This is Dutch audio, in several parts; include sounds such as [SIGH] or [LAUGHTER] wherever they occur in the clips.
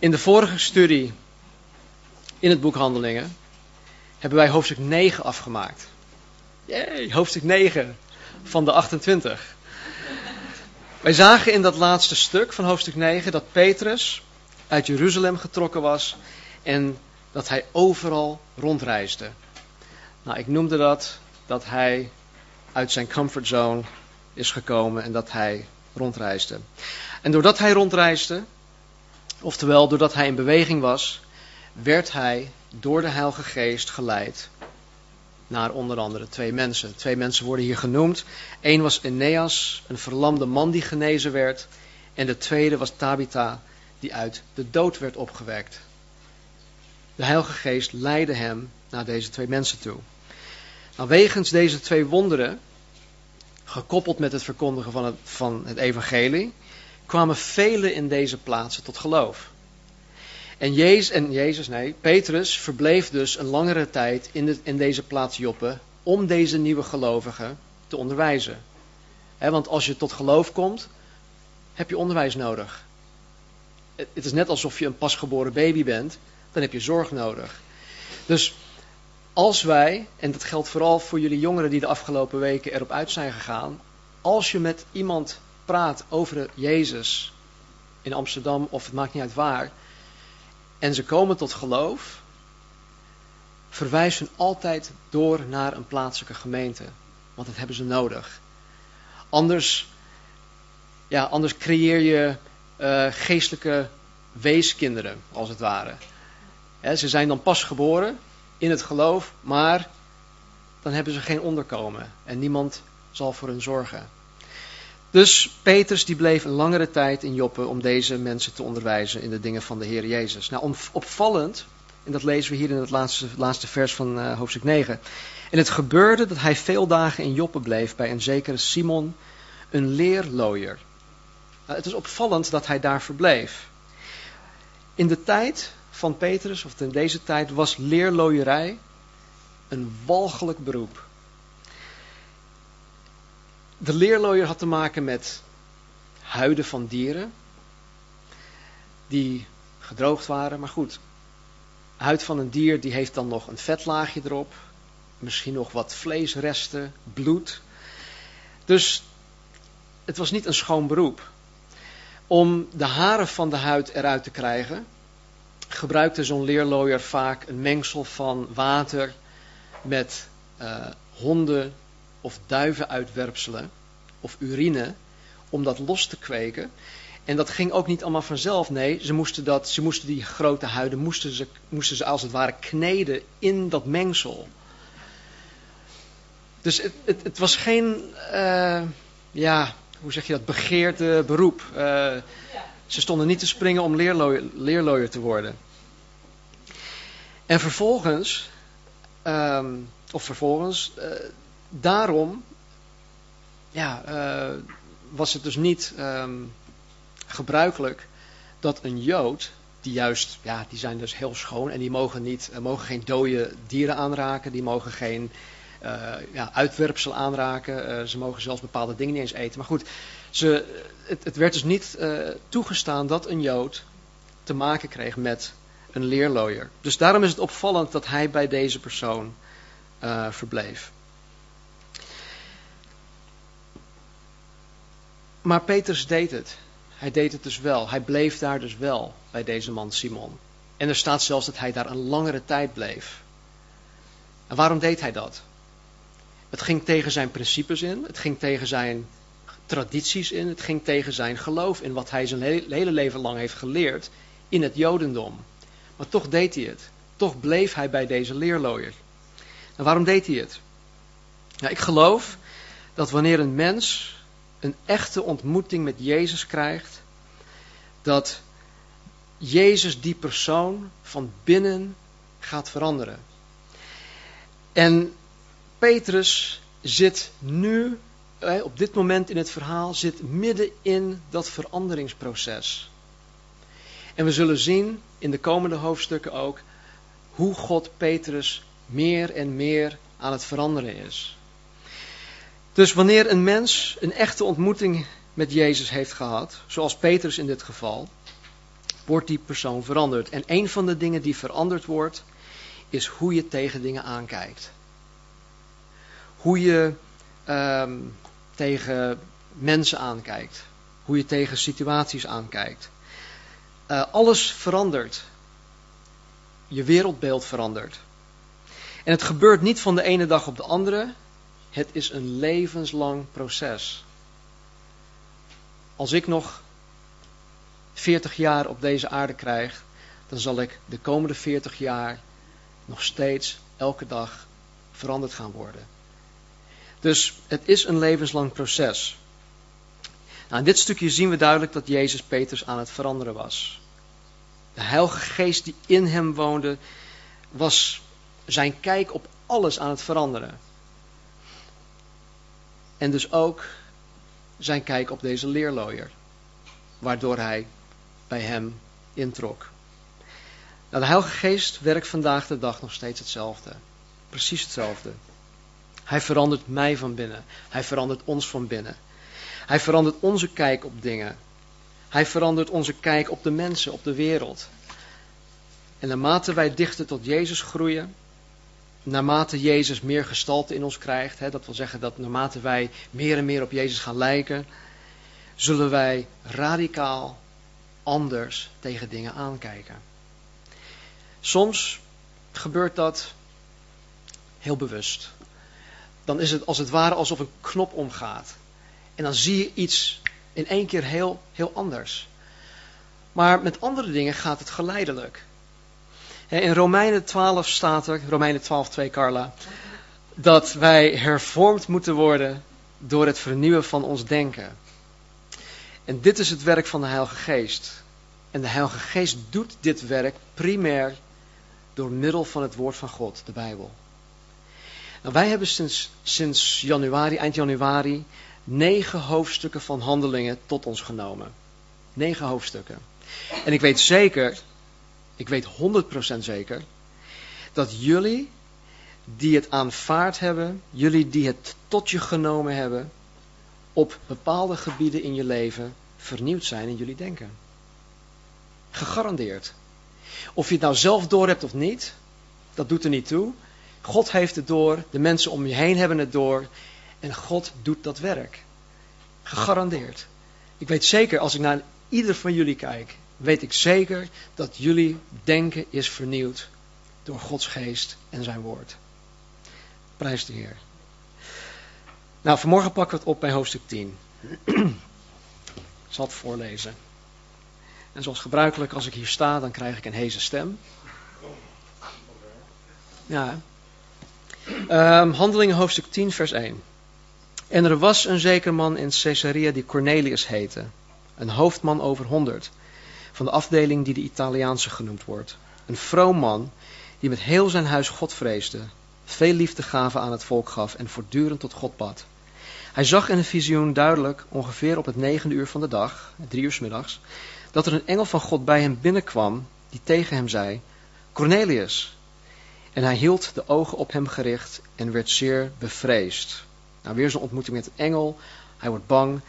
In de vorige studie in het boek Handelingen hebben wij hoofdstuk 9 afgemaakt. Yay, hoofdstuk 9 van de 28. Wij zagen in dat laatste stuk van hoofdstuk 9 dat Petrus uit Jeruzalem getrokken was en dat hij overal rondreisde. Nou, ik noemde dat dat hij uit zijn comfortzone is gekomen en dat hij rondreisde. En doordat hij rondreisde, oftewel doordat hij in beweging was, werd hij door de Heilige Geest geleid naar onder andere twee mensen. Twee mensen worden hier genoemd. Eén was Eneas, een verlamde man die genezen werd. En de tweede was Tabitha, die uit de dood werd opgewekt. De Heilige Geest leidde hem naar deze twee mensen toe. Nou, wegens deze twee wonderen, gekoppeld met het verkondigen van het, van het evangelie, kwamen velen in deze plaatsen tot geloof. En Jezus, en Jezus, nee, Petrus verbleef dus een langere tijd in, de, in deze plaats Joppe om deze nieuwe gelovigen te onderwijzen. want als je tot geloof komt, heb je onderwijs nodig. Het is net alsof je een pasgeboren baby bent, dan heb je zorg nodig. Dus als wij, en dat geldt vooral voor jullie jongeren die de afgelopen weken erop uit zijn gegaan, als je met iemand praat over Jezus in Amsterdam of het maakt niet uit waar, en ze komen tot geloof, verwijs hun altijd door naar een plaatselijke gemeente. Want dat hebben ze nodig. Anders, ja, anders creëer je uh, geestelijke weeskinderen, als het ware. ze zijn dan pas geboren in het geloof, maar dan hebben ze geen onderkomen en niemand zal voor hen zorgen. Dus Petrus die bleef een langere tijd in Joppe om deze mensen te onderwijzen in de dingen van de Heer Jezus. Nou, opvallend, en dat lezen we hier in het laatste, laatste vers van uh, hoofdstuk 9. En het gebeurde dat hij veel dagen in Joppe bleef bij een zekere Simon, een leerlooier. Nou, het is opvallend dat hij daar verbleef. In de tijd van Petrus, of in deze tijd, was leerlooierij een walgelijk beroep. De leerlooier had te maken met huiden van dieren die gedroogd waren. Maar goed, huid van een dier die heeft dan nog een vetlaagje erop. Misschien nog wat vleesresten, bloed. Dus het was niet een schoon beroep. Om de haren van de huid eruit te krijgen, gebruikte zo'n leerlooier vaak een mengsel van water met uh, honden of duivenuitwerpselen of urine om dat los te kweken. En dat ging ook niet allemaal vanzelf. Nee, ze moesten, dat, ze moesten die grote huiden moesten ze, moesten ze als het ware kneden in dat mengsel. Dus het, het, het was geen, uh, ja, hoe zeg je dat, begeerde beroep. Uh, ze stonden niet te springen om leerlooier, leerlooier te worden. En vervolgens, um, of vervolgens, uh, daarom ja, uh, was het dus niet um, gebruikelijk dat een Jood, die juist, ja, die zijn dus heel schoon en die mogen, niet, uh, mogen geen dode dieren aanraken, die mogen geen uh, ja, uitwerpsel aanraken, ze mogen zelfs bepaalde dingen niet eens eten. Maar goed, ze, het, het werd dus niet toegestaan dat een Jood te maken kreeg met een leerlooier. Dus daarom is het opvallend dat hij bij deze persoon verbleef. Maar Petrus deed het. Hij deed het dus wel. Hij bleef daar dus wel bij deze man Simon. En er staat zelfs dat hij daar een langere tijd bleef. En waarom deed hij dat? Het ging tegen zijn principes in. Het ging tegen zijn tradities in. Het ging tegen zijn geloof in wat hij zijn hele leven lang heeft geleerd in het Jodendom. Maar toch deed hij het. Toch bleef hij bij deze leerlooier. En waarom deed hij het? Nou, ik geloof dat wanneer een mens een echte ontmoeting met Jezus krijgt, dat Jezus die persoon van binnen gaat veranderen. En Petrus zit nu, op dit moment in het verhaal, zit midden in dat veranderingsproces. En we zullen zien in de komende hoofdstukken ook hoe God Petrus meer en meer aan het veranderen is. Dus wanneer een mens een echte ontmoeting met Jezus heeft gehad, zoals Petrus in dit geval, wordt die persoon veranderd. En een van de dingen die veranderd wordt, is hoe je tegen dingen aankijkt. Hoe je ehm, tegen mensen aankijkt. Hoe je tegen situaties aankijkt. Uh, alles verandert. Je wereldbeeld verandert. En het gebeurt niet van de ene dag op de andere. Het is een levenslang proces. Als ik nog 40 jaar op deze aarde krijg, dan zal ik de komende 40 jaar nog steeds elke dag veranderd gaan worden. Dus het is een levenslang proces. Nou, in dit stukje zien we duidelijk dat Jezus Petrus aan het veranderen was. De Heilige Geest die in hem woonde, was zijn kijk op alles aan het veranderen. En dus ook zijn kijk op deze leerlooier, waardoor hij bij hem introk. Nou, de Heilige Geest werkt vandaag de dag nog steeds hetzelfde. Precies hetzelfde. Hij verandert mij van binnen. Hij verandert ons van binnen. Hij verandert onze kijk op dingen. Hij verandert onze kijk op de mensen, op de wereld. En naarmate wij dichter tot Jezus groeien, naarmate Jezus meer gestalte in ons krijgt, hè, dat wil zeggen dat naarmate wij meer en meer op Jezus gaan lijken, zullen wij radicaal anders tegen dingen aankijken. Soms gebeurt dat heel bewust. Dan is het als het ware alsof een knop omgaat. En dan zie je iets in één keer heel, heel anders. Maar met andere dingen gaat het geleidelijk. In Romeinen 12 staat er, Romeinen 12, 2 Carla, dat wij hervormd moeten worden door het vernieuwen van ons denken. En dit is het werk van de Heilige Geest. En de Heilige Geest doet dit werk primair door middel van het woord van God, de Bijbel. Nou, wij hebben sinds, sinds januari, eind januari, negen hoofdstukken van handelingen tot ons genomen. Negen hoofdstukken. En ik weet zeker, ik weet 100% zeker, dat jullie die het aanvaard hebben, jullie die het tot je genomen hebben, op bepaalde gebieden in je leven vernieuwd zijn in jullie denken. Gegarandeerd. Of je het nou zelf door hebt of niet, dat doet er niet toe. God heeft het door, de mensen om je heen hebben het door en God doet dat werk. Gegarandeerd. Ik weet zeker, als ik naar ieder van jullie kijk, weet ik zeker dat jullie denken is vernieuwd door Gods geest en zijn woord. Prijs de Heer. Nou, vanmorgen pakken we het op bij hoofdstuk 10. ik zal het voorlezen. En zoals gebruikelijk, als ik hier sta, dan krijg ik een heze stem. Ja. Um, handelingen hoofdstuk 10, vers 1. En er was een zeker man in Caesarea die Cornelius heette, een hoofdman over honderd, van de afdeling die de Italiaanse genoemd wordt. Een vroom man die met heel zijn huis God vreesde, veel liefdegaven aan het volk gaf en voortdurend tot God bad. Hij zag in een visioen duidelijk, ongeveer op het negende uur van de dag, drie uur s middags, dat er een engel van God bij hem binnenkwam, die tegen hem zei, Cornelius. En hij hield de ogen op hem gericht en werd zeer bevreesd. Nou, weer zo'n ontmoeting met een engel. Hij wordt bang.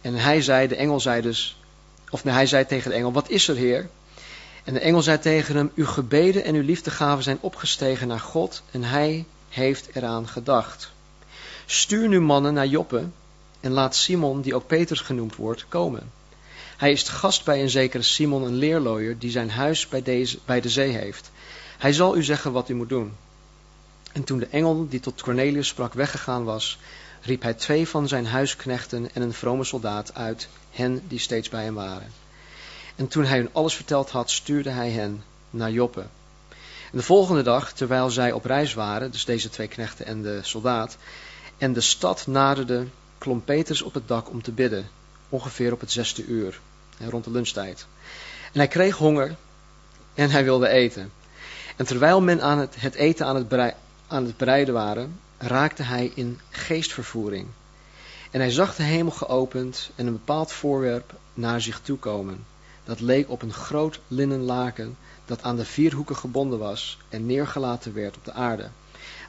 En hij zei, de engel zei dus, of hij zei tegen de engel, wat is er heer? En de engel zei tegen hem, uw gebeden en uw liefdegaven zijn opgestegen naar God en hij heeft eraan gedacht. Stuur nu mannen naar Joppe en laat Simon, die ook Petrus genoemd wordt, komen. Hij is gast bij een zekere Simon, een leerlooier, die zijn huis bij, deze, bij de zee heeft. Hij zal u zeggen wat u moet doen. En toen de engel die tot Cornelius sprak weggegaan was, riep hij twee van zijn huisknechten en een vrome soldaat uit, hen die steeds bij hem waren. En toen hij hun alles verteld had, stuurde hij hen naar Joppe. En de volgende dag, terwijl zij op reis waren, dus deze twee knechten en de soldaat, en de stad naderde, klom Petrus op het dak om te bidden, ongeveer op het zesde uur, rond de lunchtijd. En hij kreeg honger en hij wilde eten. En terwijl men aan het, het eten aan het, aan het bereiden waren, raakte hij in geestvervoering. En hij zag de hemel geopend en een bepaald voorwerp naar zich toe komen. Dat leek op een groot linnen laken dat aan de vier hoeken gebonden was en neergelaten werd op de aarde.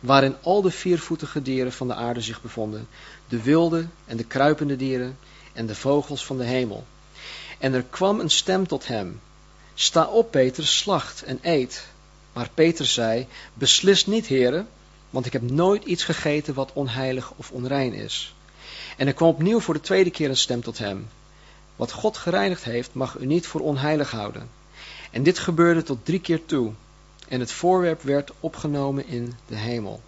Waarin al de viervoetige dieren van de aarde zich bevonden, de wilde en de kruipende dieren en de vogels van de hemel. En er kwam een stem tot hem, Sta op, Petrus, slacht en eet. Maar Petrus zei, beslist niet, heren, want ik heb nooit iets gegeten wat onheilig of onrein is. En er kwam opnieuw voor de tweede keer een stem tot hem. Wat God gereinigd heeft, mag u niet voor onheilig houden. En dit gebeurde tot drie keer toe. En het voorwerp werd opgenomen in de hemel.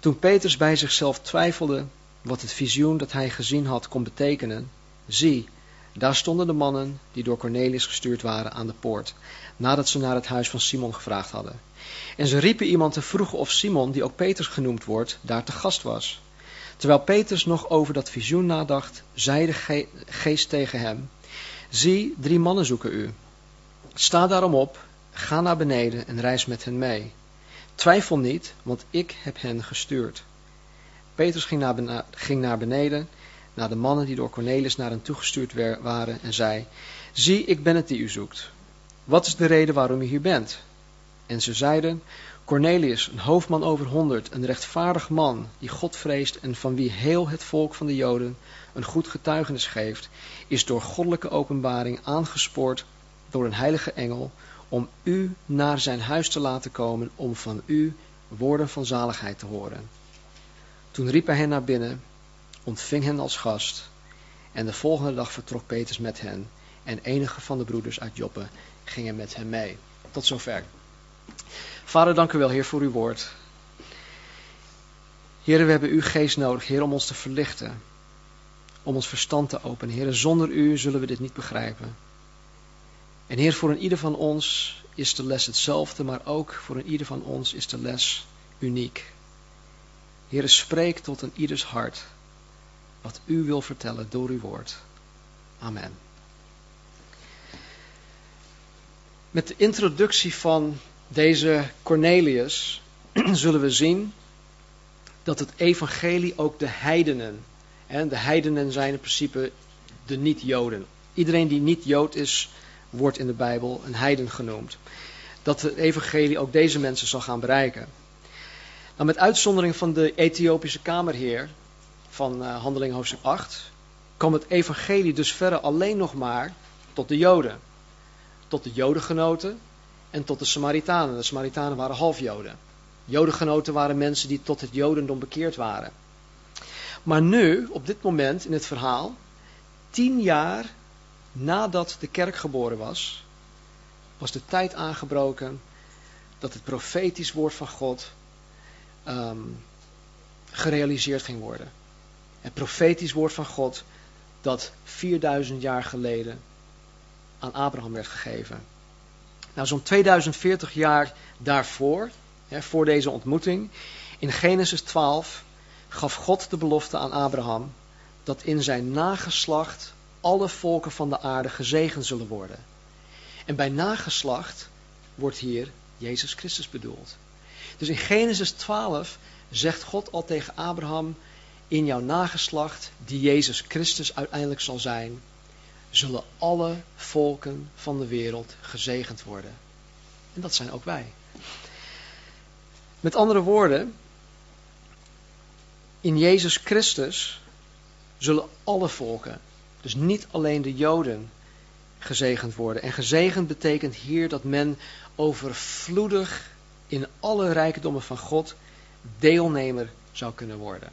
Toen Petrus bij zichzelf twijfelde wat het visioen dat hij gezien had kon betekenen, zie, daar stonden de mannen die door Cornelius gestuurd waren aan de poort, nadat ze naar het huis van Simon gevraagd hadden. En ze riepen iemand te vroegen of Simon, die ook Petrus genoemd wordt, daar te gast was. Terwijl Petrus nog over dat visioen nadacht, zei de geest tegen hem, zie, drie mannen zoeken u. Sta daarom op, ga naar beneden en reis met hen mee. Twijfel niet, want ik heb hen gestuurd. Naar, ging naar beneden, naar de mannen die door Cornelis naar hem toegestuurd waren, en zei, zie, ik ben het die u zoekt. Wat is de reden waarom u hier bent? En ze zeiden, Cornelius, een hoofdman over honderd, een rechtvaardig man, die God vreest en van wie heel het volk van de Joden een goed getuigenis geeft, is door goddelijke openbaring aangespoord door een heilige engel om u naar zijn huis te laten komen om van u woorden van zaligheid te horen. Toen riep hij hen naar binnen, ontving hen als gast en de volgende dag vertrok Petrus met hen en enige van de broeders uit Joppe gingen met hem mee. Tot zover. Vader, dank u wel, Heer, voor uw woord. Heer, we hebben uw geest nodig, Heer, om ons te verlichten. Om ons verstand te openen. Heer, zonder u zullen we dit niet begrijpen. En Heer, voor een ieder van ons is de les hetzelfde, maar ook voor een ieder van ons is de les uniek. Heer, spreek tot een ieders hart wat u wil vertellen door uw woord. Amen. Met de introductie van deze Cornelius [CLEARS THROAT] zullen we zien dat het evangelie ook de heidenen, en de heidenen zijn in principe de niet-Joden. Iedereen die niet Jood is, wordt in de Bijbel een heiden genoemd. Dat het evangelie ook deze mensen zal gaan bereiken. Nou, met uitzondering van de Ethiopische kamerheer van uh, Handeling hoofdstuk 8, kwam het evangelie dus verder alleen nog maar tot de Joden. Tot de Jodengenoten en tot de Samaritanen. De Samaritanen waren half Joden. Jodengenoten waren mensen die tot het Jodendom bekeerd waren. Maar nu, op dit moment in het verhaal, tien jaar nadat de kerk geboren was, was de tijd aangebroken dat het profetisch woord van God um, gerealiseerd ging worden. Het profetisch woord van God dat 4000 jaar geleden aan Abraham werd gegeven. Nou, zo'n 2040 jaar daarvoor, hè, voor deze ontmoeting, in Genesis 12 gaf God de belofte aan Abraham dat in zijn nageslacht alle volken van de aarde gezegend zullen worden. En bij nageslacht wordt hier Jezus Christus bedoeld. Dus in Genesis 12 zegt God al tegen Abraham, in jouw nageslacht, die Jezus Christus uiteindelijk zal zijn, zullen alle volken van de wereld gezegend worden. En dat zijn ook wij. Met andere woorden, in Jezus Christus zullen alle volken dus niet alleen de Joden gezegend worden. En gezegend betekent hier dat men overvloedig in alle rijkdommen van God deelnemer zou kunnen worden.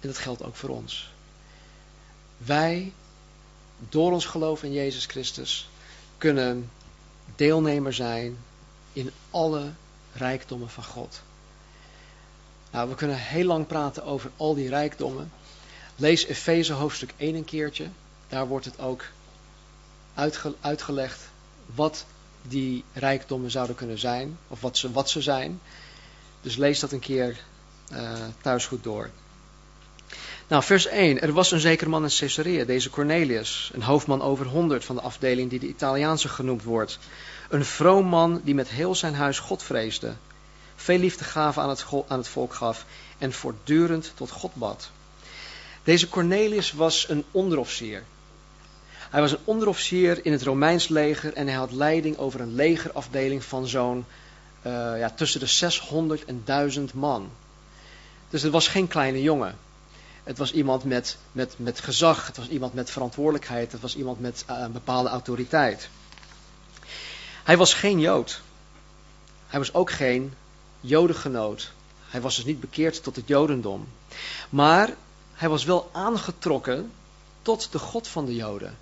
En dat geldt ook voor ons. Wij, door ons geloof in Jezus Christus, kunnen deelnemer zijn in alle rijkdommen van God. Nou, we kunnen heel lang praten over al die rijkdommen. Lees Efeze hoofdstuk 1 een keertje. Daar wordt het ook uitgelegd wat die rijkdommen zouden kunnen zijn. Of wat ze, wat ze zijn. Dus lees dat een keer uh, thuis goed door. Nou, vers 1. Er was een zeker man in Caesarea, deze Cornelius. Een hoofdman over honderd van de afdeling die de Italiaanse genoemd wordt. Een vroom man die met heel zijn huis God vreesde. Veel liefdegaven aan het, aan het volk gaf en voortdurend tot God bad. Deze Cornelius was een onderofficier. Hij was een onderofficier in het Romeins leger en hij had leiding over een legerafdeling van zo'n uh, ja, tussen de 600 en 1000 man. Dus het was geen kleine jongen. Het was iemand met, met, met gezag, het was iemand met verantwoordelijkheid, het was iemand met uh, een bepaalde autoriteit. Hij was geen Jood. Hij was ook geen Jodengenoot. Hij was dus niet bekeerd tot het Jodendom. Maar hij was wel aangetrokken tot de God van de Joden.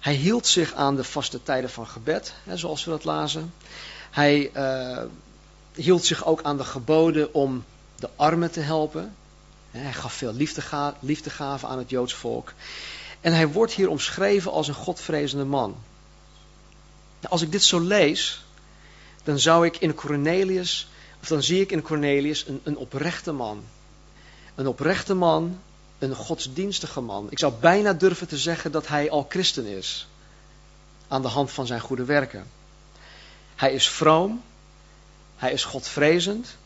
Hij hield zich aan de vaste tijden van gebed, hè, zoals we dat lazen. Hij uh, hield zich ook aan de geboden om de armen te helpen. Hij gaf veel liefdega liefdegaven aan het Joods volk. En hij wordt hier omschreven als een godvrezende man. Als ik dit zo lees, dan zou ik in Cornelius, of dan zie ik in Cornelius een, een oprechte man. Een oprechte man, een godsdienstige man. Ik zou bijna durven te zeggen dat hij al christen is. Aan de hand van zijn goede werken. Hij is vroom. Hij is godvrezend.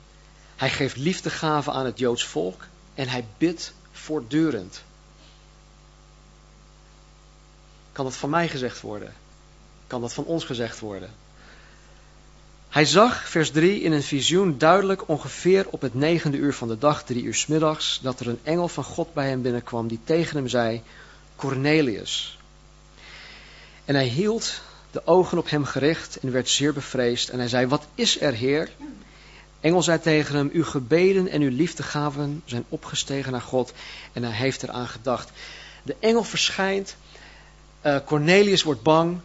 Hij geeft liefdegaven aan het Joods volk. En hij bidt voortdurend. Kan dat van mij gezegd worden? Kan dat van ons gezegd worden? Hij zag, vers 3, in een visioen duidelijk ongeveer op het negende uur van de dag, drie uur s middags, dat er een engel van God bij hem binnenkwam die tegen hem zei, Cornelius. En hij hield de ogen op hem gericht en werd zeer bevreesd. En hij zei, wat is er, Heer? Engel zei tegen hem, uw gebeden en uw liefdegaven zijn opgestegen naar God. En hij heeft eraan gedacht. De engel verschijnt, uh, Cornelius wordt bang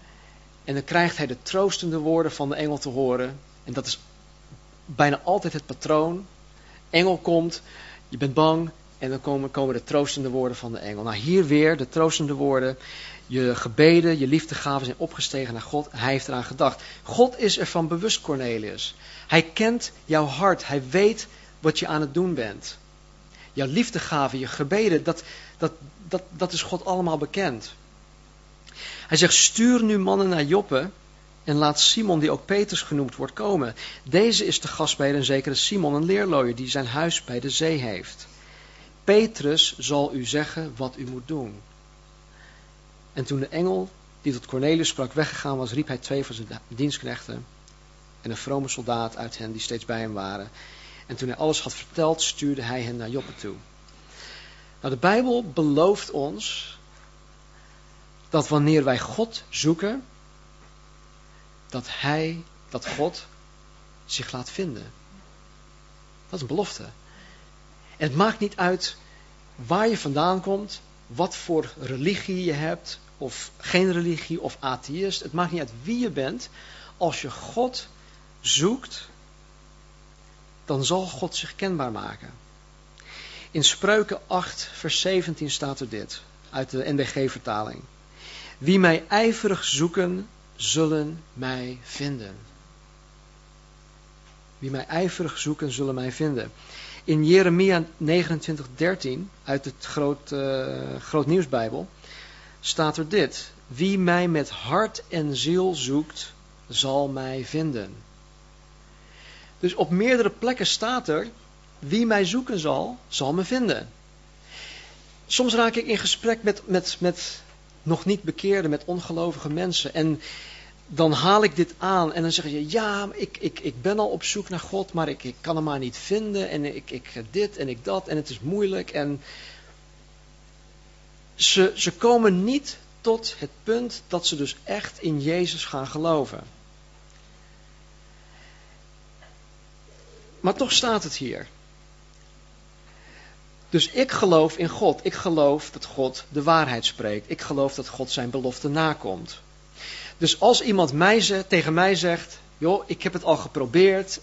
en dan krijgt hij de troostende woorden van de engel te horen. En dat is bijna altijd het patroon. Engel komt, je bent bang en dan komen, komen de troostende woorden van de engel. Nou, hier weer de troostende woorden. Je gebeden, je liefdegaven zijn opgestegen naar God. Hij heeft eraan gedacht. God is ervan bewust, Cornelius. Hij kent jouw hart. Hij weet wat je aan het doen bent. Jouw liefdegaven, je gebeden, dat, dat, dat, dat is God allemaal bekend. Hij zegt, stuur nu mannen naar Joppe en laat Simon, die ook Petrus genoemd wordt, komen. Deze is de gast bij een zekere Simon, een leerlooier, die zijn huis bij de zee heeft. Petrus zal u zeggen wat u moet doen. En toen de engel die tot Cornelius sprak weggegaan was, riep hij twee van zijn dienstknechten en een vrome soldaat uit hen die steeds bij hem waren. En toen hij alles had verteld, stuurde hij hen naar Joppe toe. Nou, de Bijbel belooft ons dat wanneer wij God zoeken, dat Hij, dat God zich laat vinden. Dat is een belofte. En het maakt niet uit waar je vandaan komt, wat voor religie je hebt, of geen religie, of atheïst. Het maakt niet uit wie je bent. Als je God zoekt, dan zal God zich kenbaar maken. In Spreuken 8, vers 17 staat er dit, uit de NBG-vertaling. Wie mij ijverig zoeken, zullen mij vinden. Wie mij ijverig zoeken, zullen mij vinden. In Jeremia 29:13 uit het groot, uh, groot Nieuwsbijbel staat er dit. Wie mij met hart en ziel zoekt, zal mij vinden. Dus op meerdere plekken staat er, wie mij zoeken zal, zal me vinden. Soms raak ik in gesprek met, met, met nog niet bekeerde, met ongelovige mensen. En dan haal ik dit aan en dan zeg je, ja, ik, ik, ik ben al op zoek naar God, maar ik, ik kan hem maar niet vinden. En ik, ik dit en ik dat en het is moeilijk. En ze, ze komen niet tot het punt dat ze dus echt in Jezus gaan geloven. Maar toch staat het hier. Dus ik geloof in God. Ik geloof dat God de waarheid spreekt. Ik geloof dat God zijn belofte nakomt. Dus als iemand mij tegen mij zegt: joh, ik heb het al geprobeerd,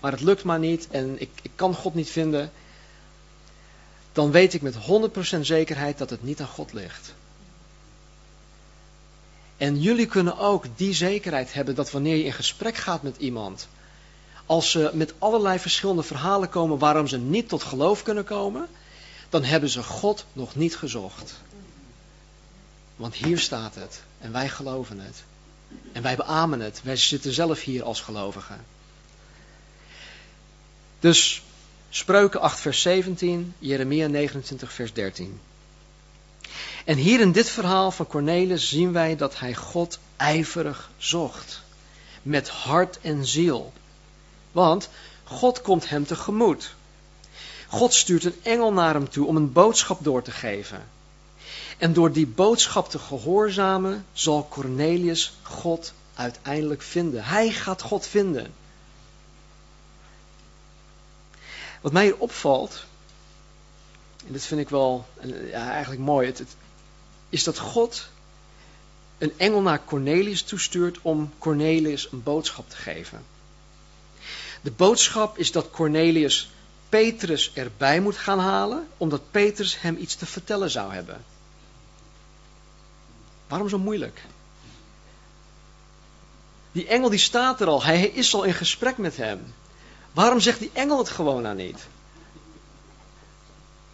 maar het lukt maar niet en ik, ik kan God niet vinden. Dan weet ik met 100% zekerheid dat het niet aan God ligt. En jullie kunnen ook die zekerheid hebben dat wanneer je in gesprek gaat met iemand, als ze met allerlei verschillende verhalen komen waarom ze niet tot geloof kunnen komen, dan hebben ze God nog niet gezocht. Want hier staat het en wij geloven het. En wij beamen het. Wij zitten zelf hier als gelovigen. Dus Spreuken 8 vers 17, Jeremia 29 vers 13. En hier in dit verhaal van Cornelis zien wij dat hij God ijverig zocht. Met hart en ziel. Want God komt hem tegemoet. God stuurt een engel naar hem toe om een boodschap door te geven. En door die boodschap te gehoorzamen, zal Cornelius God uiteindelijk vinden. Hij gaat God vinden. Wat mij hier opvalt, en dit vind ik wel ja, eigenlijk mooi, het, het, is dat God een engel naar Cornelius toestuurt om Cornelius een boodschap te geven. De boodschap is dat Cornelius Petrus erbij moet gaan halen, omdat Petrus hem iets te vertellen zou hebben. Waarom zo moeilijk? Die engel die staat er al, hij is al in gesprek met hem. Waarom zegt die engel het gewoon nou niet?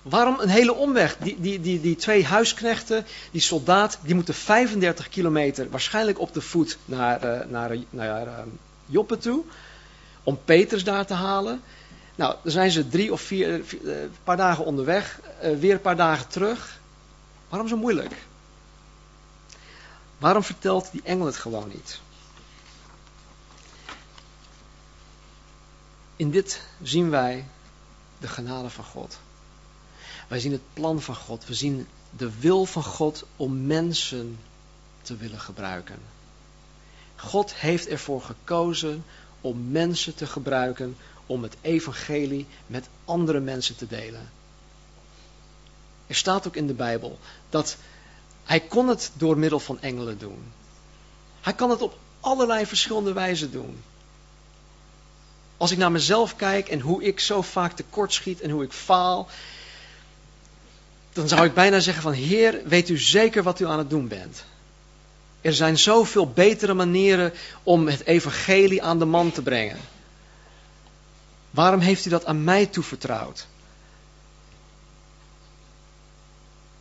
Waarom een hele omweg? Die, die, die, die twee huisknechten, die soldaat, die moeten 35 kilometer waarschijnlijk op de voet naar, uh, naar, naar uh, Joppe toe. Om Petrus daar te halen. Nou, dan zijn ze drie of vier, vier uh, paar dagen onderweg. weer een paar dagen terug. Waarom zo moeilijk? Waarom vertelt die engel het gewoon niet? In dit zien wij de genade van God. Wij zien het plan van God. We zien de wil van God om mensen te willen gebruiken. God heeft ervoor gekozen om mensen te gebruiken om het evangelie met andere mensen te delen. Er staat ook in de Bijbel dat hij kon het door middel van engelen doen. Hij kan het op allerlei verschillende wijzen doen. Als ik naar mezelf kijk en hoe ik zo vaak tekortschiet en hoe ik faal, dan zou ik bijna zeggen van Heer, weet u zeker wat u aan het doen bent? Er zijn zoveel betere manieren om het evangelie aan de man te brengen. Waarom heeft u dat aan mij toevertrouwd?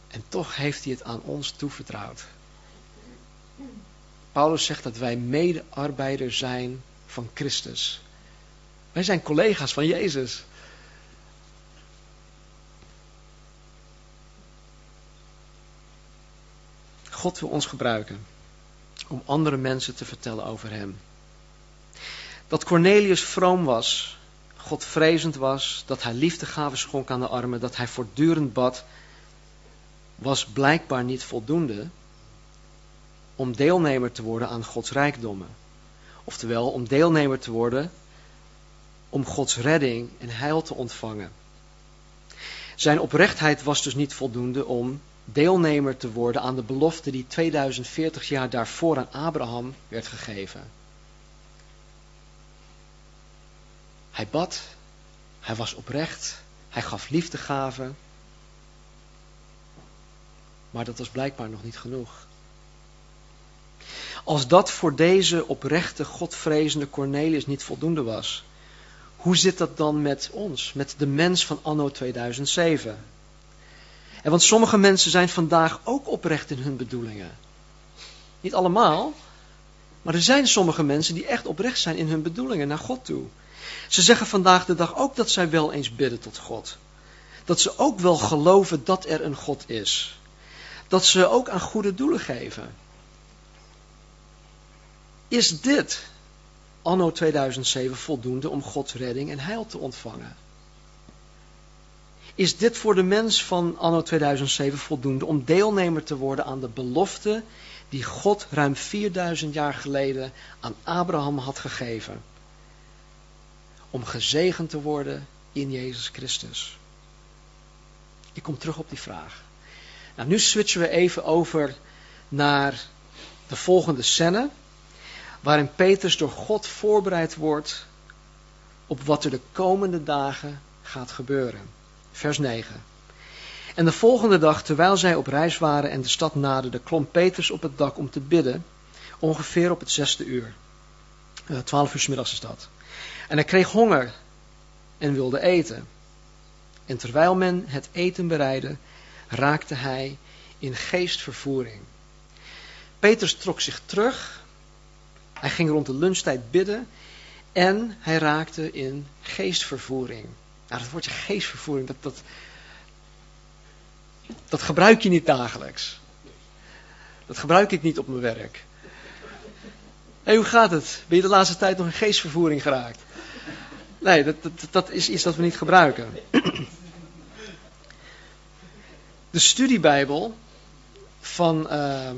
En toch heeft hij het aan ons toevertrouwd. Paulus zegt dat wij medearbeider zijn van Christus. Wij zijn collega's van Jezus. God wil ons gebruiken om andere mensen te vertellen over Hem. Dat Cornelius vroom was, Godvrezend was, dat hij liefdegaven schonk aan de armen, dat hij voortdurend bad, was blijkbaar niet voldoende om deelnemer te worden aan Gods rijkdommen. Oftewel, om deelnemer te worden om Gods redding en heil te ontvangen. Zijn oprechtheid was dus niet voldoende om deelnemer te worden aan de belofte die 2040 jaar daarvoor aan Abraham werd gegeven. Hij bad, hij was oprecht, hij gaf liefdegaven, maar dat was blijkbaar nog niet genoeg. Als dat voor deze oprechte, godvrezende Cornelius niet voldoende was, hoe zit dat dan met ons, met de mens van anno 2007? En want sommige mensen zijn vandaag ook oprecht in hun bedoelingen. Niet allemaal, maar er zijn sommige mensen die echt oprecht zijn in hun bedoelingen naar God toe. Ze zeggen vandaag de dag ook dat zij wel eens bidden tot God. Dat ze ook wel geloven dat er een God is. Dat ze ook aan goede doelen geven. Is dit anno 2007 voldoende om Gods redding en heil te ontvangen? Is dit voor de mens van anno 2007 voldoende om deelnemer te worden aan de belofte die God ruim 4000 jaar geleden aan Abraham had gegeven? Om gezegend te worden in Jezus Christus. Ik kom terug op die vraag. Nou, nu switchen we even over naar de volgende scène waarin Petrus door God voorbereid wordt op wat er de komende dagen gaat gebeuren. Vers 9. En de volgende dag, terwijl zij op reis waren en de stad naderden, klom Petrus op het dak om te bidden, ongeveer op het zesde uur. Uh, twaalf uur s middags is dat. En hij kreeg honger en wilde eten. En terwijl men het eten bereidde, raakte hij in geestvervoering. Petrus trok zich terug hij ging rond de lunchtijd bidden en hij raakte in geestvervoering. Nou, dat woordje geestvervoering, dat, dat, dat gebruik je niet dagelijks. Dat gebruik ik niet op mijn werk. Hé, hoe gaat het? Ben je de laatste tijd nog in geestvervoering geraakt? Nee, dat, dat, dat is iets dat we niet gebruiken. De studiebijbel van uh,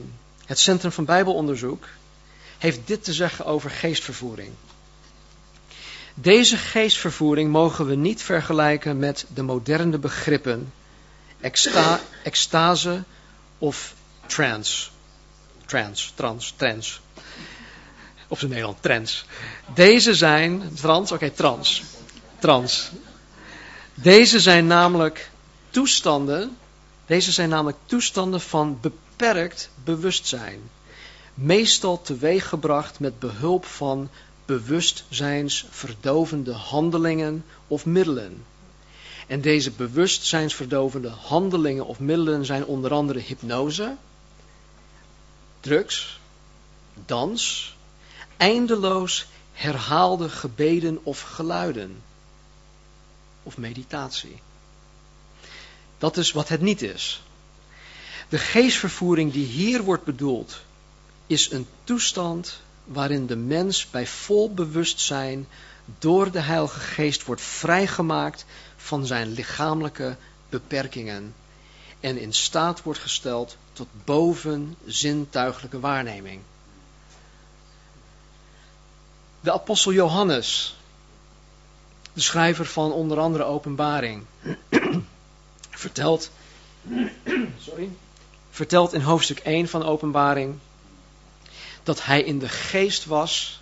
het Centrum van Bijbelonderzoek heeft dit te zeggen over geestvervoering. Deze geestvervoering mogen we niet vergelijken met de moderne begrippen exta extase of trance. Trans, trans, trans. Op zijn Nederland, trans. Deze zijn, trans, oké, trans. Trans. Deze zijn namelijk toestanden, deze zijn namelijk toestanden van beperkt bewustzijn. Meestal teweeggebracht met behulp van bewustzijnsverdovende handelingen of middelen. En deze bewustzijnsverdovende handelingen of middelen zijn onder andere hypnose, drugs, dans, eindeloos herhaalde gebeden of geluiden of meditatie. Dat is wat het niet is. De geestvervoering die hier wordt bedoeld, is een toestand waarin de mens bij vol bewustzijn door de Heilige Geest wordt vrijgemaakt van zijn lichamelijke beperkingen en in staat wordt gesteld tot boven zintuigelijke waarneming. De apostel Johannes, de schrijver van onder andere Openbaring, [CLEARS THROAT] vertelt, [CLEARS THROAT] sorry, vertelt in hoofdstuk 1 van Openbaring dat hij in de geest was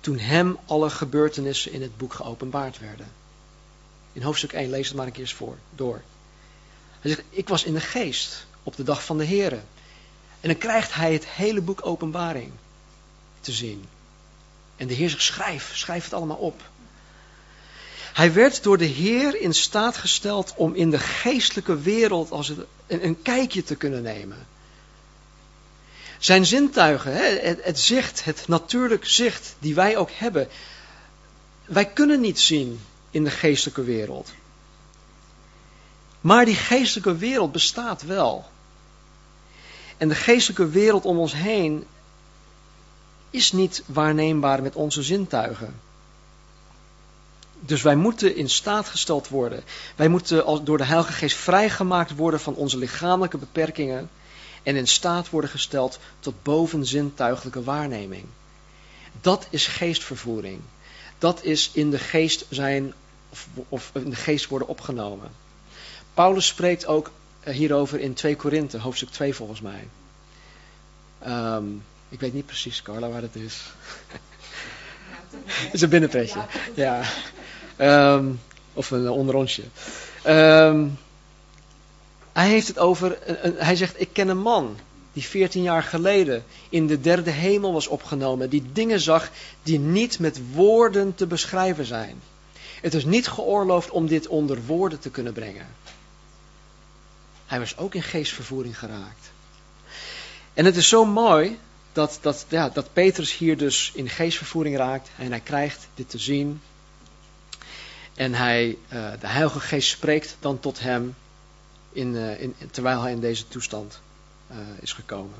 toen hem alle gebeurtenissen in het boek geopenbaard werden. In hoofdstuk 1, lees het maar een keer eens voor, door. Hij zegt, ik was in de geest op de dag van de Here. En dan krijgt hij het hele boek openbaring te zien. En de Heer zegt, schrijf, schrijf het allemaal op. Hij werd door de Heer in staat gesteld om in de geestelijke wereld als een kijkje te kunnen nemen. Zijn zintuigen, het, zicht, het natuurlijk zicht die wij ook hebben. Wij kunnen niet zien in de geestelijke wereld. Maar die geestelijke wereld bestaat wel. En de geestelijke wereld om ons heen is niet waarneembaar met onze zintuigen. Dus wij moeten in staat gesteld worden. Wij moeten door de Heilige Geest vrijgemaakt worden van onze lichamelijke beperkingen en in staat worden gesteld tot bovenzintuigelijke waarneming. Dat is geestvervoering. Dat is in de geest zijn of, of in de geest worden opgenomen. Paulus spreekt ook eh, hierover in 2 Korinthe, hoofdstuk 2 volgens mij. Um, ik weet niet precies, Carla, waar het is. Het is een binnenpretje. Ja. Um, of een onderrondje. Um, hij heeft het over, hij zegt, ik ken een man die 14 jaar geleden in de derde hemel was opgenomen, die dingen zag die niet met woorden te beschrijven zijn. Het is niet geoorloofd om dit onder woorden te kunnen brengen. Hij was ook in geestvervoering geraakt. En het is zo mooi dat, dat, ja, dat Petrus hier dus in geestvervoering raakt en hij krijgt dit te zien. En hij, uh, de Heilige Geest spreekt dan tot hem in, uh, in, terwijl hij in deze toestand uh, is gekomen.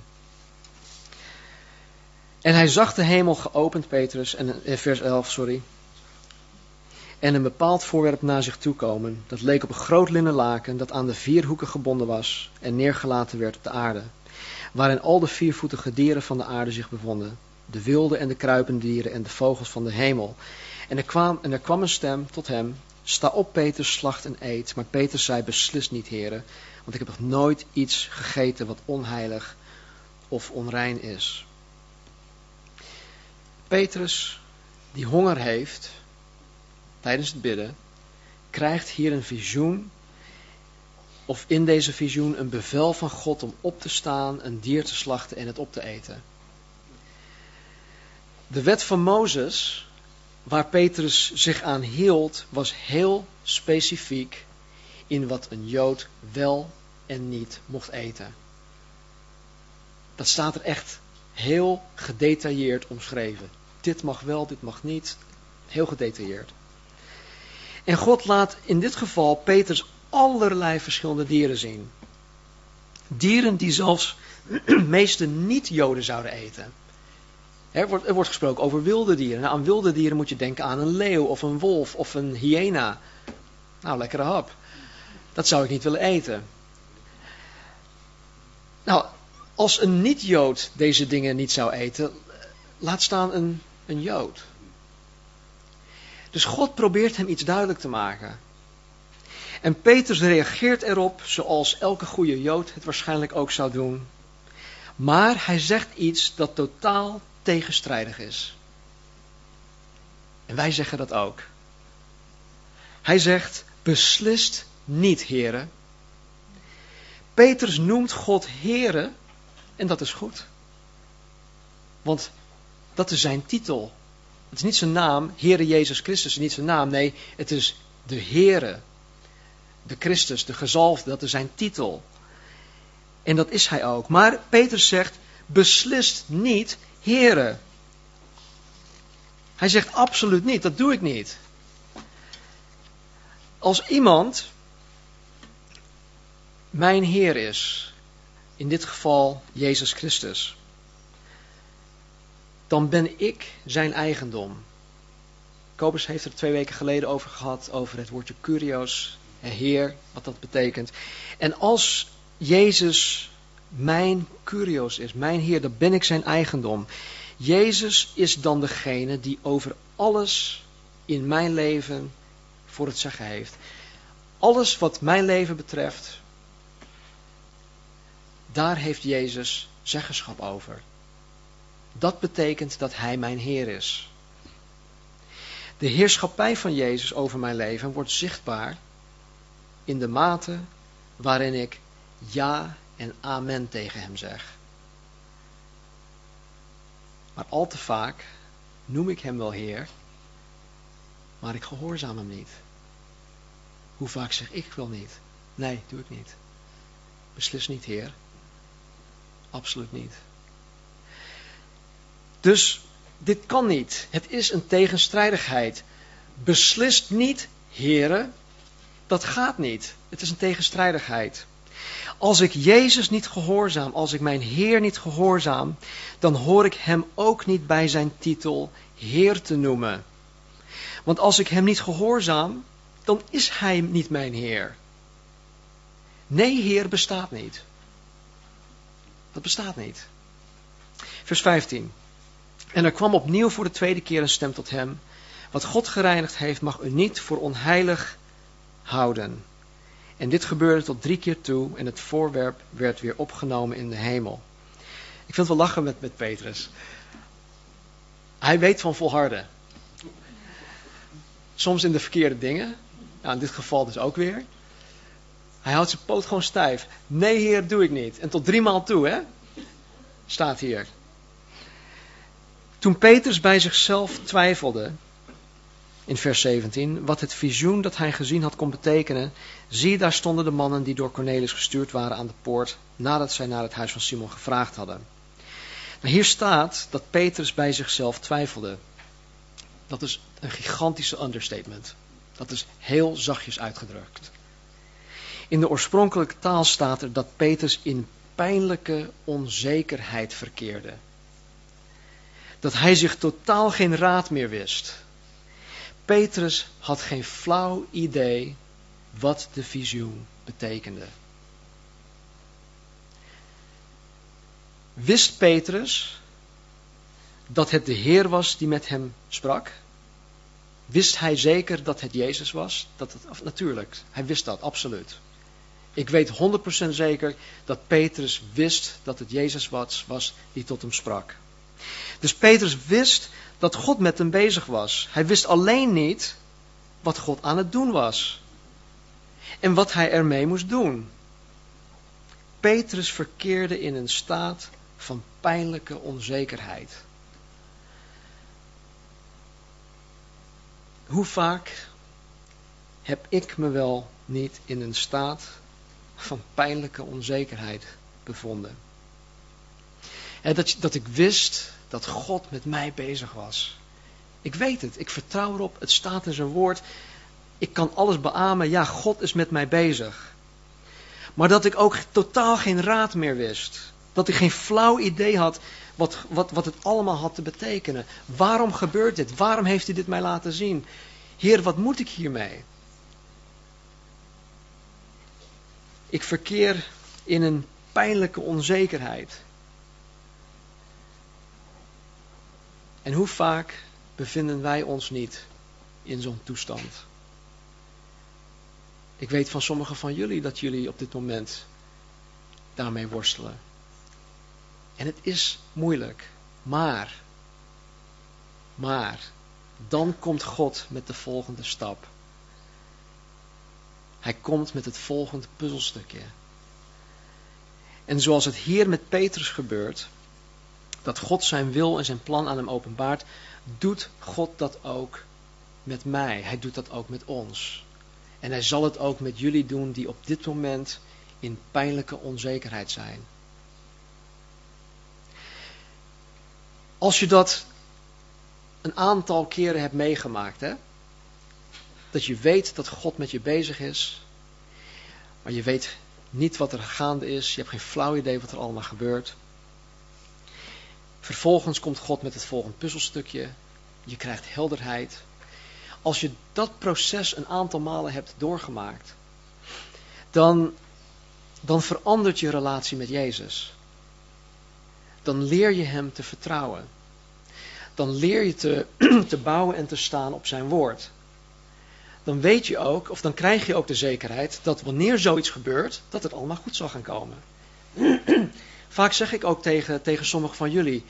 En hij zag de hemel geopend, Petrus, en, vers 11, sorry. En een bepaald voorwerp naar zich toe komen. Dat leek op een groot linnen laken dat aan de vier hoeken gebonden was en neergelaten werd op de aarde waarin al de viervoetige dieren van de aarde zich bevonden, de wilde en de kruipende dieren en de vogels van de hemel. En er kwam, en er kwam een stem tot hem, sta op Peter, slacht en eet. Maar Peter zei, beslist niet heren, want ik heb nog nooit iets gegeten wat onheilig of onrein is. Petrus, die honger heeft tijdens het bidden, krijgt hier een visioen of in deze visioen een bevel van God om op te staan, een dier te slachten en het op te eten. De wet van Mozes, waar Petrus zich aan hield, was heel specifiek in wat een Jood wel en niet mocht eten. Dat staat er echt heel gedetailleerd omschreven. Dit mag wel, dit mag niet. Heel gedetailleerd. En God laat in dit geval Petrus allerlei verschillende dieren zien. Dieren die zelfs [CLEARS THROAT] meeste niet-Joden zouden eten. Er wordt, er wordt, gesproken over wilde dieren. Nou, aan wilde dieren moet je denken aan een leeuw of een wolf of een hyena. Nou, lekkere hap. Dat zou ik niet willen eten. Nou, als een niet-Jood deze dingen niet zou eten, laat staan een, een Jood. Dus God probeert hem iets duidelijk te maken. En Petrus reageert erop zoals elke goede Jood het waarschijnlijk ook zou doen. Maar hij zegt iets dat totaal tegenstrijdig is. En wij zeggen dat ook. Hij zegt, beslist niet, heren. Petrus noemt God heren en dat is goed. Want dat is zijn titel. Het is niet zijn naam, Heere Jezus Christus is niet zijn naam. Nee, het is de Heere, de Christus, de gezalfde, dat is zijn titel. En dat is hij ook. Maar Petrus zegt, beslist niet Heere. Hij zegt absoluut niet, dat doe ik niet. Als iemand mijn Heer is, in dit geval Jezus Christus, dan ben ik zijn eigendom. Kobus heeft er twee weken geleden over gehad, over het woordje curios, Heer, wat dat betekent. En als Jezus mijn curios is, mijn Heer, dan ben ik zijn eigendom. Jezus is dan degene die over alles in mijn leven voor het zeggen heeft. Alles wat mijn leven betreft, daar heeft Jezus zeggenschap over. Dat betekent dat Hij mijn Heer is. De heerschappij van Jezus over mijn leven wordt zichtbaar in de mate waarin ik ja en amen tegen Hem zeg. Maar al te vaak noem ik Hem wel Heer, maar ik gehoorzaam Hem niet. Hoe vaak zeg ik wel niet? Nee, doe ik niet. Beslis niet, Heer. Absoluut niet. Dus dit kan niet. Het is een tegenstrijdigheid. Beslist niet, heren, dat gaat niet. Het is een tegenstrijdigheid. Als ik Jezus niet gehoorzaam, als ik mijn Heer niet gehoorzaam, dan hoor ik Hem ook niet bij zijn titel Heer te noemen. Want als ik Hem niet gehoorzaam, dan is Hij niet mijn Heer. Nee, Heer bestaat niet. Dat bestaat niet. Vers 15. En er kwam opnieuw voor de tweede keer een stem tot hem. Wat God gereinigd heeft, mag u niet voor onheilig houden. En dit gebeurde tot drie keer toe en het voorwerp werd weer opgenomen in de hemel. Ik vind het wel lachen met, met Petrus. Hij weet van volharden. Soms in de verkeerde dingen. Nou, in dit geval dus ook weer. Hij houdt zijn poot gewoon stijf. Nee, heer, doe ik niet. En tot drie maal toe, hè? Staat hier. Toen Petrus bij zichzelf twijfelde, in vers 17, wat het visioen dat hij gezien had kon betekenen, zie daar stonden de mannen die door Cornelis gestuurd waren aan de poort, nadat zij naar het huis van Simon gevraagd hadden. Nou, hier staat dat Petrus bij zichzelf twijfelde. Dat is een gigantische understatement. Dat is heel zachtjes uitgedrukt. In de oorspronkelijke taal staat er dat Petrus in pijnlijke onzekerheid verkeerde. Dat hij zich totaal geen raad meer wist. Petrus had geen flauw idee wat de visioen betekende. Wist Petrus dat het de Heer was die met hem sprak? Wist hij zeker dat het Jezus was? Dat het, natuurlijk, hij wist dat, absoluut. Ik weet 100% zeker dat Petrus wist dat het Jezus was, was die tot hem sprak. Dus Petrus wist dat God met hem bezig was. Hij wist alleen niet wat God aan het doen was. En wat hij ermee moest doen. Petrus verkeerde in een staat van pijnlijke onzekerheid. Hoe vaak heb ik me wel niet in een staat van pijnlijke onzekerheid bevonden. Dat, dat ik wist dat God met mij bezig was. Ik weet het, ik vertrouw erop, het staat in zijn woord. Ik kan alles beamen, ja, God is met mij bezig. Maar dat ik ook totaal geen raad meer wist. Dat ik geen flauw idee had wat, wat, wat het allemaal had te betekenen. Waarom gebeurt dit? Waarom heeft hij dit mij laten zien? Heer, wat moet ik hiermee? Ik verkeer in een pijnlijke onzekerheid. En hoe vaak bevinden wij ons niet in zo'n toestand? Ik weet van sommigen van jullie dat jullie op dit moment daarmee worstelen. En het is moeilijk, maar, maar, dan komt God met de volgende stap. Hij komt met het volgende puzzelstukje. En zoals het hier met Petrus gebeurt, dat God zijn wil en zijn plan aan hem openbaart, doet God dat ook met mij. Hij doet dat ook met ons. En hij zal het ook met jullie doen die op dit moment in pijnlijke onzekerheid zijn. Als je dat een aantal keren hebt meegemaakt, hè? dat je weet dat God met je bezig is, maar je weet niet wat er gaande is, je hebt geen flauw idee wat er allemaal gebeurt. Vervolgens komt God met het volgende puzzelstukje, je krijgt helderheid. Als je dat proces een aantal malen hebt doorgemaakt, dan, dan verandert je relatie met Jezus. Dan leer je Hem te vertrouwen. Dan leer je te, [CLEARS THROAT] te bouwen en te staan op Zijn woord dan weet je ook, of dan krijg je ook de zekerheid dat wanneer zoiets gebeurt, dat het allemaal goed zal gaan komen. [CLEARS THROAT] Vaak zeg ik ook tegen, tegen sommigen van jullie,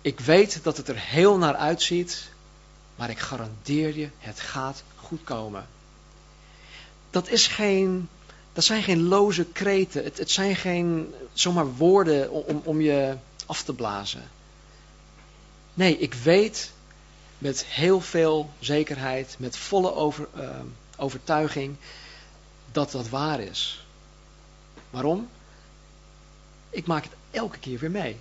ik weet dat het er heel naar uitziet, maar ik garandeer je, het gaat goed komen. Dat, is geen, dat zijn geen loze kreten, het, het zijn geen zomaar woorden om, om je af te blazen. Nee, ik weet met heel veel zekerheid, met volle over, uh, overtuiging, dat dat waar is. Waarom? Ik maak het elke keer weer mee.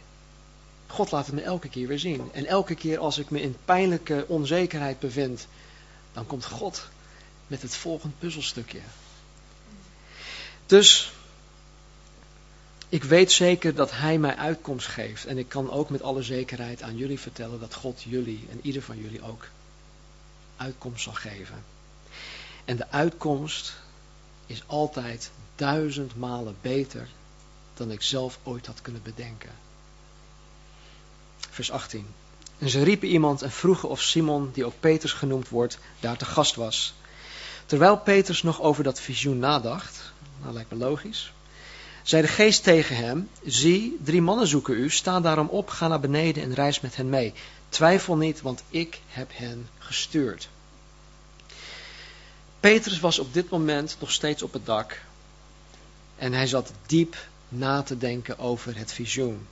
God laat het me elke keer weer zien. En elke keer als ik me in pijnlijke onzekerheid bevind, dan komt God met het volgende puzzelstukje. Dus ik weet zeker dat Hij mij uitkomst geeft. En ik kan ook met alle zekerheid aan jullie vertellen dat God jullie en ieder van jullie ook uitkomst zal geven. En de uitkomst is altijd duizend malen beter dan ik zelf ooit had kunnen bedenken. Vers 18. En ze riepen iemand en vroegen of Simon, die ook Petrus genoemd wordt, daar te gast was. Terwijl Petrus nog over dat visioen nadacht, nou lijkt me logisch, zei de geest tegen hem, zie, drie mannen zoeken u, sta daarom op, ga naar beneden en reis met hen mee. Twijfel niet, want ik heb hen gestuurd. Petrus was op dit moment nog steeds op het dak en hij zat diep na te denken over het visioen.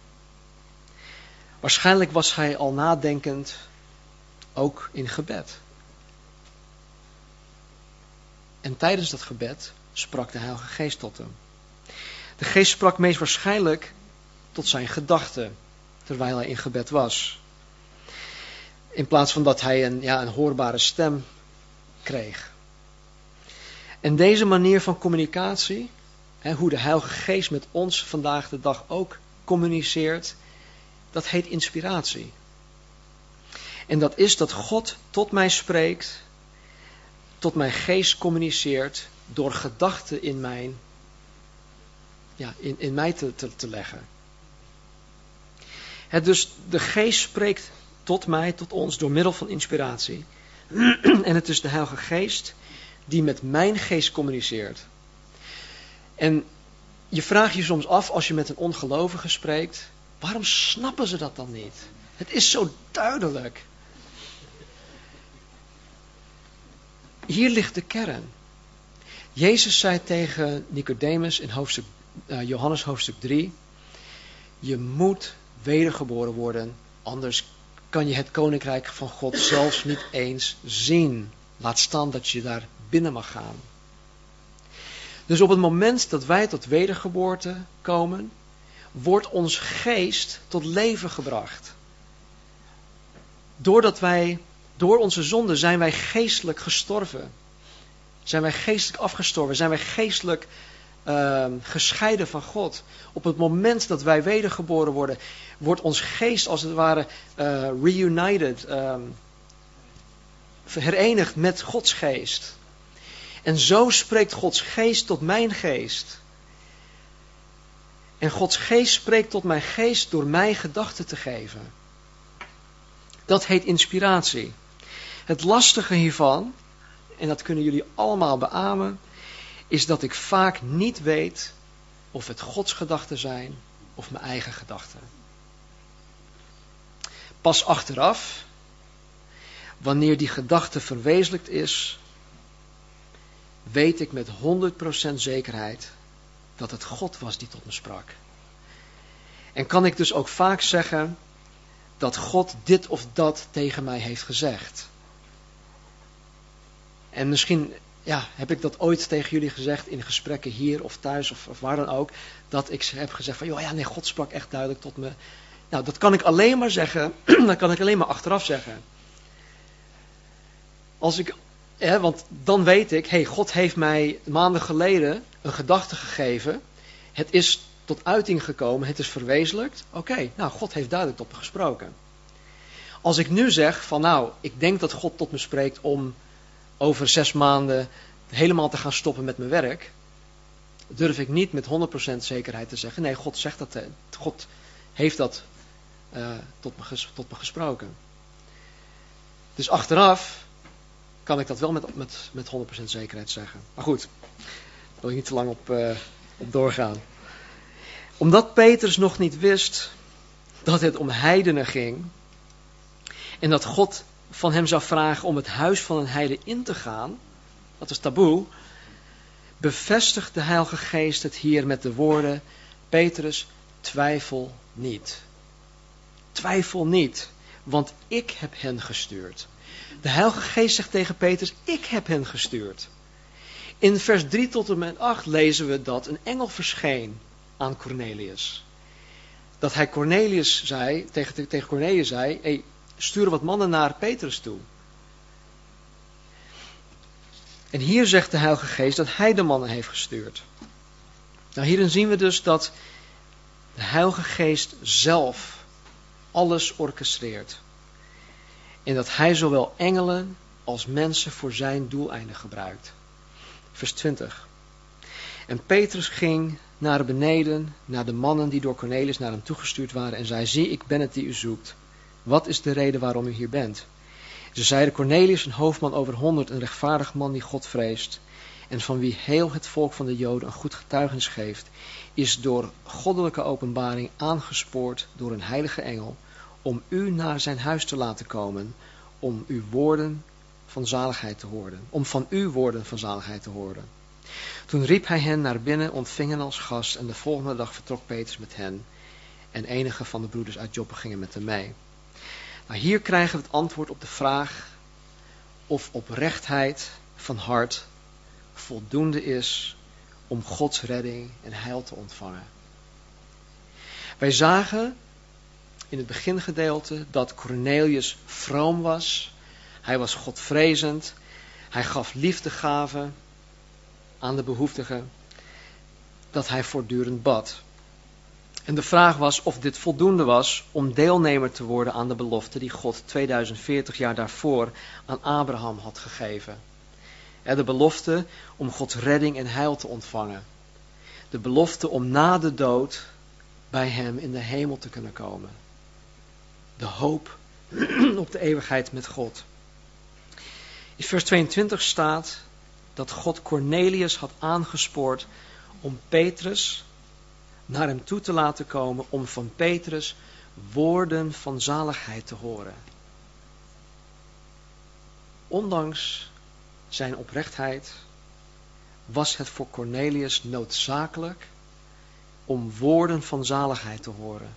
Waarschijnlijk was hij al nadenkend, ook in gebed. En tijdens dat gebed sprak de Heilige Geest tot hem. De geest sprak meest waarschijnlijk tot zijn gedachten terwijl hij in gebed was. In plaats van dat hij een, ja, een hoorbare stem kreeg. En deze manier van communicatie, hoe de Heilige Geest met ons vandaag de dag ook communiceert, dat heet inspiratie. En dat is dat God tot mij spreekt, tot mijn geest communiceert door gedachten in mijn ja, in, in mij te, te, te leggen. Het dus de geest spreekt tot mij, tot ons, door middel van inspiratie. [CLEARS THROAT] en het is de Heilige Geest die met mijn geest communiceert. En je vraagt je soms af als je met een ongelovige spreekt, waarom snappen ze dat dan niet? Het is zo duidelijk. Hier ligt de kern. Jezus zei tegen Nicodemus in hoofdstuk uh, Johannes hoofdstuk 3. Je moet wedergeboren worden, anders kan je het koninkrijk van God zelfs niet eens zien. Laat staan dat je daar binnen mag gaan. Dus op het moment dat wij tot wedergeboorte komen, wordt ons geest tot leven gebracht. Doordat wij, door onze zonde zijn wij geestelijk gestorven. Zijn wij geestelijk afgestorven, zijn wij geestelijk uh, gescheiden van God. Op het moment dat wij wedergeboren worden, wordt ons geest als het ware uh, reunited, um, herenigd met Gods geest. En zo spreekt Gods geest tot mijn geest. En Gods geest spreekt tot mijn geest door mij gedachten te geven. Dat heet inspiratie. Het lastige hiervan, en dat kunnen jullie allemaal beamen, is dat ik vaak niet weet of het Gods gedachten zijn of mijn eigen gedachten. Pas achteraf, wanneer die gedachte verwezenlijkt is, weet ik met 100% zekerheid dat het God was die tot me sprak. En kan ik dus ook vaak zeggen dat God dit of dat tegen mij heeft gezegd. En misschien ja, heb ik dat ooit tegen jullie gezegd in gesprekken hier of thuis of, waar dan ook. Dat ik heb gezegd van, joh, ja nee, God sprak echt duidelijk tot me. Nou, dat kan ik alleen maar zeggen, [CLEARS THROAT] dat kan ik alleen maar achteraf zeggen. Als ik, want dan weet ik, hey, God heeft mij maanden geleden een gedachte gegeven. Het is tot uiting gekomen, het is verwezenlijkt. Oké, nou, God heeft duidelijk tot me gesproken. Als ik nu zeg van, nou, ik denk dat God tot me spreekt om over zes maanden helemaal te gaan stoppen met mijn werk, durf ik niet met 100% zekerheid te zeggen, nee, God zegt dat, eh, God heeft dat uh, tot, me tot me gesproken. Dus achteraf kan ik dat wel met, met, met 100% zekerheid zeggen. Maar goed, daar wil ik niet te lang op, uh, op doorgaan. Omdat Petrus nog niet wist dat het om heidenen ging en dat God van hem zou vragen om het huis van een heide in te gaan, dat is taboe, bevestigt de Heilige Geest het hier met de woorden, Petrus, twijfel niet. Twijfel niet, want ik heb hen gestuurd. De Heilige Geest zegt tegen Petrus, ik heb hen gestuurd. In vers 3 tot en met 8 lezen we dat een engel verscheen aan Cornelius. Dat hij Cornelius zei, tegen, tegen Cornelius zei, hey, sturen wat mannen naar Petrus toe. En hier zegt de Heilige Geest dat hij de mannen heeft gestuurd. Nou, hierin zien we dus dat de Heilige Geest zelf alles orchestreert. En dat hij zowel engelen als mensen voor zijn doeleinden gebruikt. Vers 20. En Petrus ging naar beneden, naar de mannen die door Cornelius naar hem toegestuurd waren en zei, zie, ik ben het die u zoekt. Wat is de reden waarom u hier bent? Ze zeiden Cornelius, een hoofdman over honderd, een rechtvaardig man die God vreest, en van wie heel het volk van de Joden een goed getuigenis geeft, is door goddelijke openbaring aangespoord door een heilige engel om u naar zijn huis te laten komen, om uw woorden van zaligheid te horen, om van uw woorden van zaligheid te horen. Toen riep hij hen naar binnen, ontving hen als gast, en de volgende dag vertrok Petrus met hen, en enige van de broeders uit Joppe gingen met hem mee. Maar hier krijgen we het antwoord op de vraag of oprechtheid van hart voldoende is om Gods redding en heil te ontvangen. Wij zagen in het begingedeelte dat Cornelius vroom was. Hij was godvrezend. Hij gaf liefdegaven aan de behoeftigen. Dat hij voortdurend bad. En de vraag was of dit voldoende was om deelnemer te worden aan de belofte die God 2040 jaar daarvoor aan Abraham had gegeven. De belofte om Gods redding en heil te ontvangen. De belofte om na de dood bij Hem in de hemel te kunnen komen. De hoop [CLEARS THROAT] op de eeuwigheid met God. In vers 22 staat dat God Cornelius had aangespoord om Petrus naar hem toe te laten komen om van Petrus woorden van zaligheid te horen. Ondanks zijn oprechtheid was het voor Cornelius noodzakelijk om woorden van zaligheid te horen.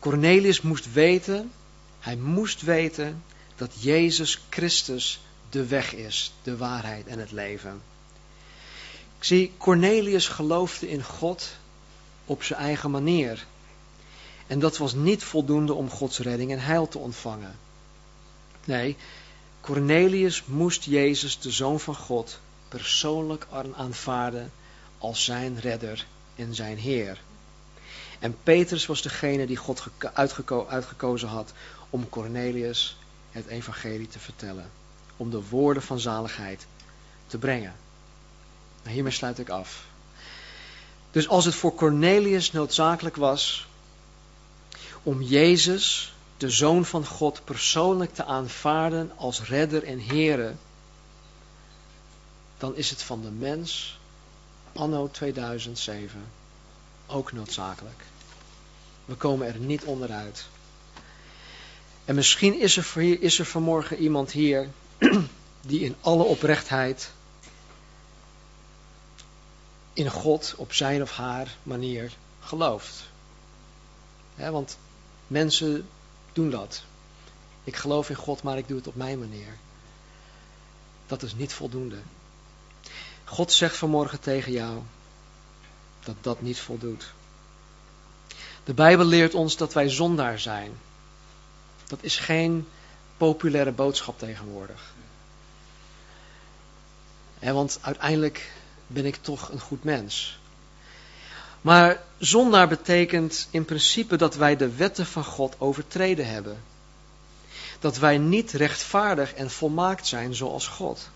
Cornelius moest weten, hij moest weten dat Jezus Christus de weg is, de waarheid en het leven. Ik zie, Cornelius geloofde in God op zijn eigen manier. En dat was niet voldoende om Gods redding en heil te ontvangen. Nee, Cornelius moest Jezus, de Zoon van God, persoonlijk aanvaarden als zijn redder en zijn Heer. En Petrus was degene die God uitgeko uitgekozen had om Cornelius het evangelie te vertellen. Om de woorden van zaligheid te brengen. Nou, hiermee sluit ik af. Dus als het voor Cornelius noodzakelijk was om Jezus, de Zoon van God, persoonlijk te aanvaarden als redder en Here, dan is het van de mens, anno 2007, ook noodzakelijk. We komen er niet onderuit. En misschien is er, is er vanmorgen iemand hier [CLEARS THROAT] die in alle oprechtheid in God op zijn of haar manier gelooft. want mensen doen dat. Ik geloof in God, maar ik doe het op mijn manier. Dat is niet voldoende. God zegt vanmorgen tegen jou dat dat niet voldoet. De Bijbel leert ons dat wij zondaar zijn. Dat is geen populaire boodschap tegenwoordig. want uiteindelijk ben ik toch een goed mens. Maar zondaar betekent in principe dat wij de wetten van God overtreden hebben. Dat wij niet rechtvaardig en volmaakt zijn zoals God.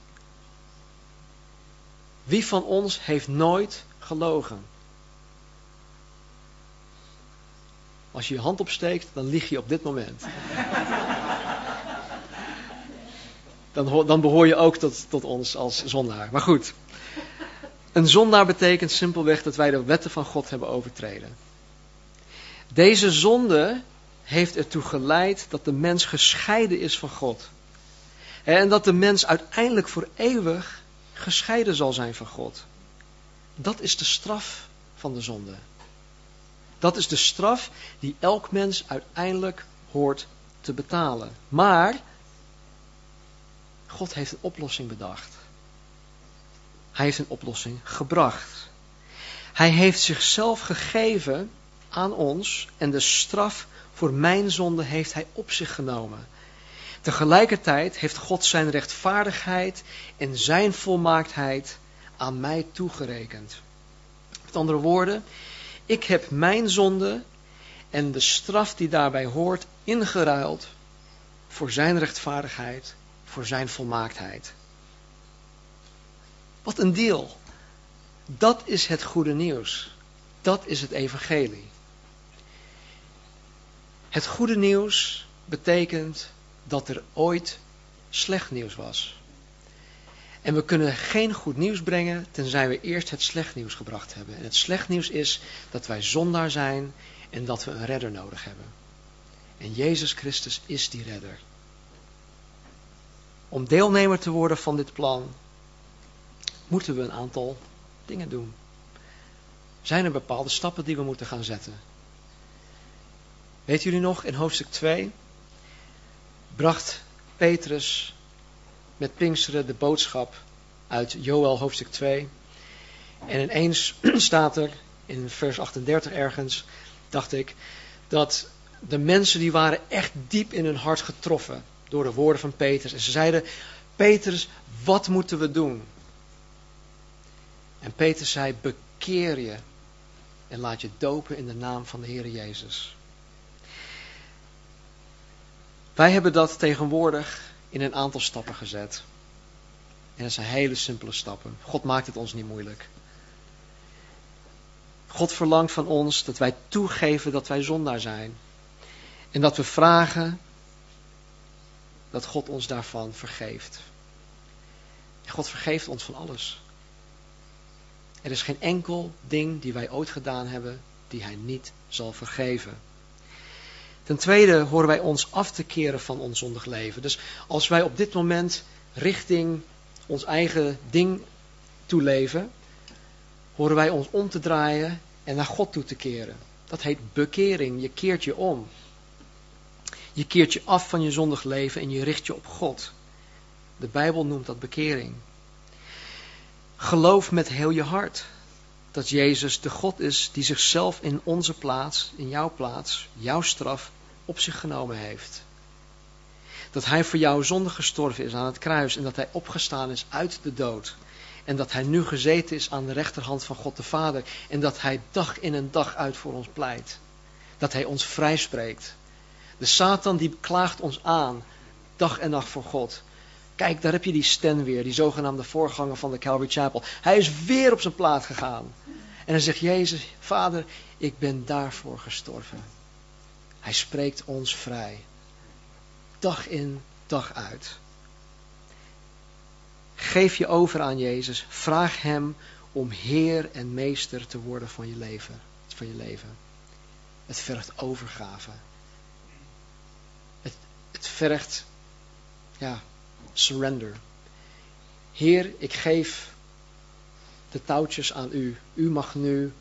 Wie van ons heeft nooit gelogen? Als je je hand opsteekt, dan lieg je op dit moment. Dan, dan behoor je ook tot, tot ons als zondaar. Maar goed. Een zondaar betekent simpelweg dat wij de wetten van God hebben overtreden. Deze zonde heeft ertoe geleid dat de mens gescheiden is van God. En dat de mens uiteindelijk voor eeuwig gescheiden zal zijn van God. Dat is de straf van de zonde. Dat is de straf die elk mens uiteindelijk hoort te betalen. Maar God heeft een oplossing bedacht. Hij heeft een oplossing gebracht. Hij heeft zichzelf gegeven aan ons en de straf voor mijn zonde heeft hij op zich genomen. Tegelijkertijd heeft God zijn rechtvaardigheid en zijn volmaaktheid aan mij toegerekend. Met andere woorden, ik heb mijn zonde en de straf die daarbij hoort ingeruild voor zijn rechtvaardigheid, voor zijn volmaaktheid. Wat een deal. Dat is het goede nieuws. Dat is het evangelie. Het goede nieuws betekent dat er ooit slecht nieuws was. En we kunnen geen goed nieuws brengen tenzij we eerst het slecht nieuws gebracht hebben. En het slecht nieuws is dat wij zondaar zijn en dat we een redder nodig hebben. En Jezus Christus is die redder. Om deelnemer te worden van dit plan moeten we een aantal dingen doen. Zijn er bepaalde stappen die we moeten gaan zetten? Weet jullie nog, in hoofdstuk 2 bracht Petrus met Pinksteren de boodschap uit Joel hoofdstuk 2. En ineens [CLEARS THROAT] staat er in vers 38 ergens, dacht ik, dat de mensen die waren echt diep in hun hart getroffen door de woorden van Petrus. En ze zeiden, Petrus, wat moeten we doen? En Petrus zei, bekeer je en laat je dopen in de naam van de Heer Jezus. Wij hebben dat tegenwoordig in een aantal stappen gezet. En dat zijn hele simpele stappen. God maakt het ons niet moeilijk. God verlangt van ons dat wij toegeven dat wij zondaar zijn. En dat we vragen dat God ons daarvan vergeeft. God vergeeft ons van alles. Er is geen enkel ding die wij ooit gedaan hebben die Hij niet zal vergeven. Ten tweede horen wij ons af te keren van ons zondig leven. Dus als wij op dit moment richting ons eigen ding toeleven, horen wij ons om te draaien en naar God toe te keren. Dat heet bekering. Je keert je om. Je keert je af van je zondig leven en je richt je op God. De Bijbel noemt dat bekering. Geloof met heel je hart dat Jezus de God is die zichzelf in onze plaats, in jouw plaats, jouw straf op zich genomen heeft. Dat hij voor jouw zonde gestorven is aan het kruis en dat hij opgestaan is uit de dood. En dat hij nu gezeten is aan de rechterhand van God de Vader. En dat hij dag in en dag uit voor ons pleit. Dat hij ons vrijspreekt. De Satan die klaagt ons aan, dag en nacht voor God. Kijk, daar heb je die Stan weer, die zogenaamde voorganger van de Calvary Chapel. Hij is weer op zijn plaat gegaan. En dan zegt Jezus, Vader, ik ben daarvoor gestorven. Hij spreekt ons vrij. Dag in, dag uit. Geef je over aan Jezus. Vraag Hem om Heer en Meester te worden van je leven. Van je leven. Het vergt overgave. Het, het vergt, ja, surrender. Heer, ik geef de touwtjes aan u. U mag nu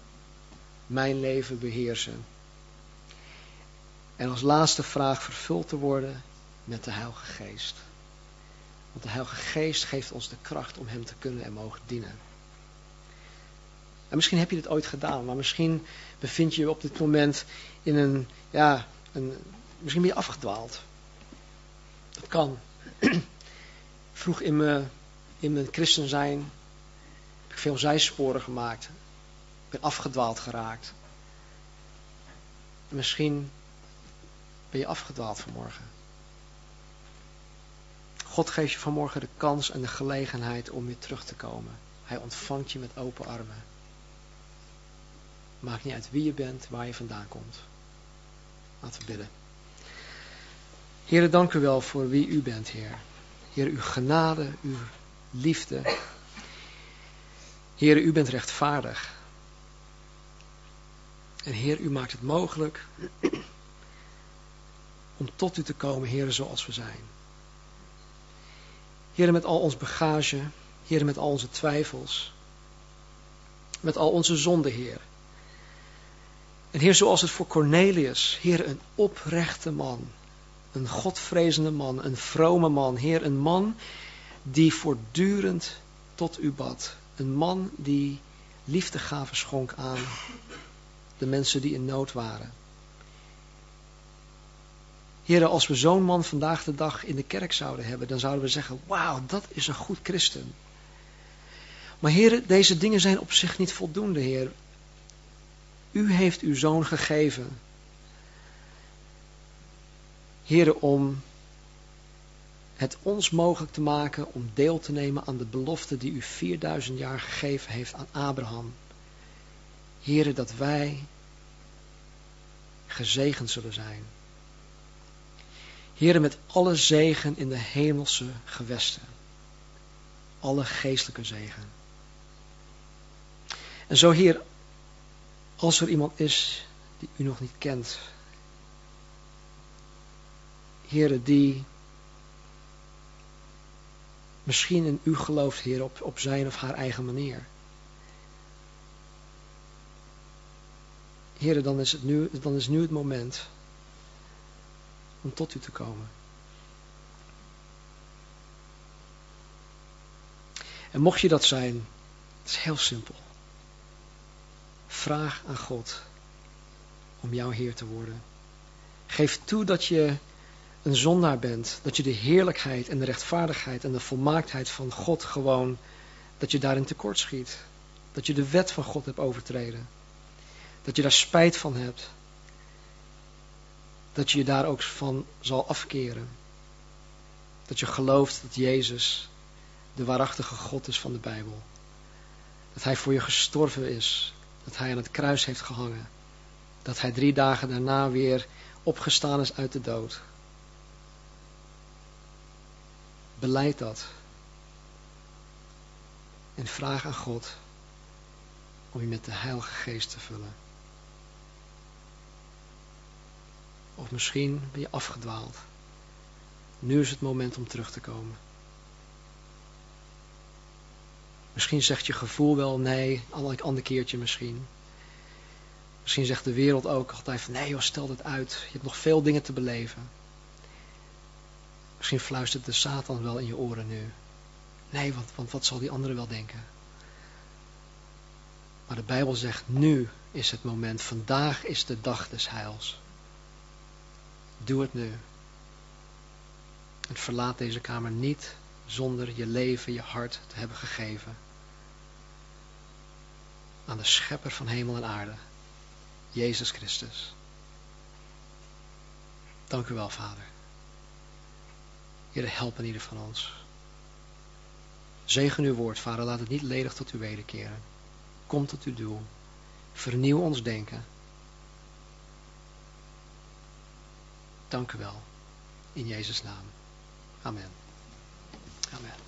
mijn leven beheersen. En als laatste vraag vervuld te worden met de Heilige Geest. Want de Heilige Geest geeft ons de kracht om Hem te kunnen en mogen dienen. En misschien heb je dit ooit gedaan, maar misschien bevind je je op dit moment in een, ja, een, misschien ben je afgedwaald. Dat kan. [CLEARS THROAT] Vroeg in mijn, in christen zijn heb ik veel zijsporen gemaakt. Ik ben afgedwaald geraakt. En misschien ben je afgedwaald vanmorgen. God geeft je vanmorgen de kans en de gelegenheid om weer terug te komen. Hij ontvangt je met open armen. Maakt niet uit wie je bent, waar je vandaan komt. Laten we bidden. Heer, dank u wel voor wie u bent, Heer. Heer, uw genade, uw liefde. Heer, u bent rechtvaardig. En Heer, u maakt het mogelijk om tot u te komen, Heer, zoals we zijn. Heer, met al ons bagage, Heer, met al onze twijfels, met al onze zonden, Heer. En Heer, zoals het voor Cornelius, Heer, een oprechte man, een godvrezende man, een vrome man, Heer, een man die voortdurend tot u bad. Een man die liefdegaven schonk aan de mensen die in nood waren. Heren, als we zo'n man vandaag de dag in de kerk zouden hebben, dan zouden we zeggen, wauw, dat is een goed christen. Maar heren, deze dingen zijn op zich niet voldoende, heer. U heeft uw zoon gegeven. Heren, om het ons mogelijk te maken om deel te nemen aan de belofte die u 4000 jaar gegeven heeft aan Abraham. Heren, dat wij gezegend zullen zijn. Heren, met alle zegen in de hemelse gewesten. Alle geestelijke zegen. En zo, Heer, als er iemand is die u nog niet kent. Heren, die misschien in u gelooft, Heer, op, op zijn of haar eigen manier. Heren, dan is, het nu, dan is nu het moment om tot u te komen. En mocht je dat zijn, het is heel simpel. Vraag aan God om jouw Heer te worden. Geef toe dat je een zondaar bent, dat je de heerlijkheid en de rechtvaardigheid en de volmaaktheid van God gewoon, dat je daarin tekort schiet. Dat je de wet van God hebt overtreden. Dat je daar spijt van hebt dat je je daar ook van zal afkeren. Dat je gelooft dat Jezus de waarachtige God is van de Bijbel. Dat Hij voor je gestorven is. Dat Hij aan het kruis heeft gehangen. Dat Hij drie dagen daarna weer opgestaan is uit de dood. Beleid dat. En vraag aan God om je met de Heilige Geest te vullen. Of misschien ben je afgedwaald. Nu is het moment om terug te komen. Misschien zegt je gevoel wel nee, een ander keertje misschien. Misschien zegt de wereld ook altijd van nee joh, stel het uit. Je hebt nog veel dingen te beleven. Misschien fluistert de Satan wel in je oren nu. Nee, want, want wat zal die andere wel denken? Maar de Bijbel zegt nu is het moment. Vandaag is de dag des heils. Doe het nu. En verlaat deze kamer niet zonder je leven, je hart te hebben gegeven. Aan de schepper van hemel en aarde, Jezus Christus. Dank u wel, Vader. Heer, help in ieder van ons. Zegen uw woord, vader. Laat het niet ledig tot u wederkeren. Kom tot uw doel. Vernieuw ons denken. Dank u wel. In Jezus' naam. Amen. Amen.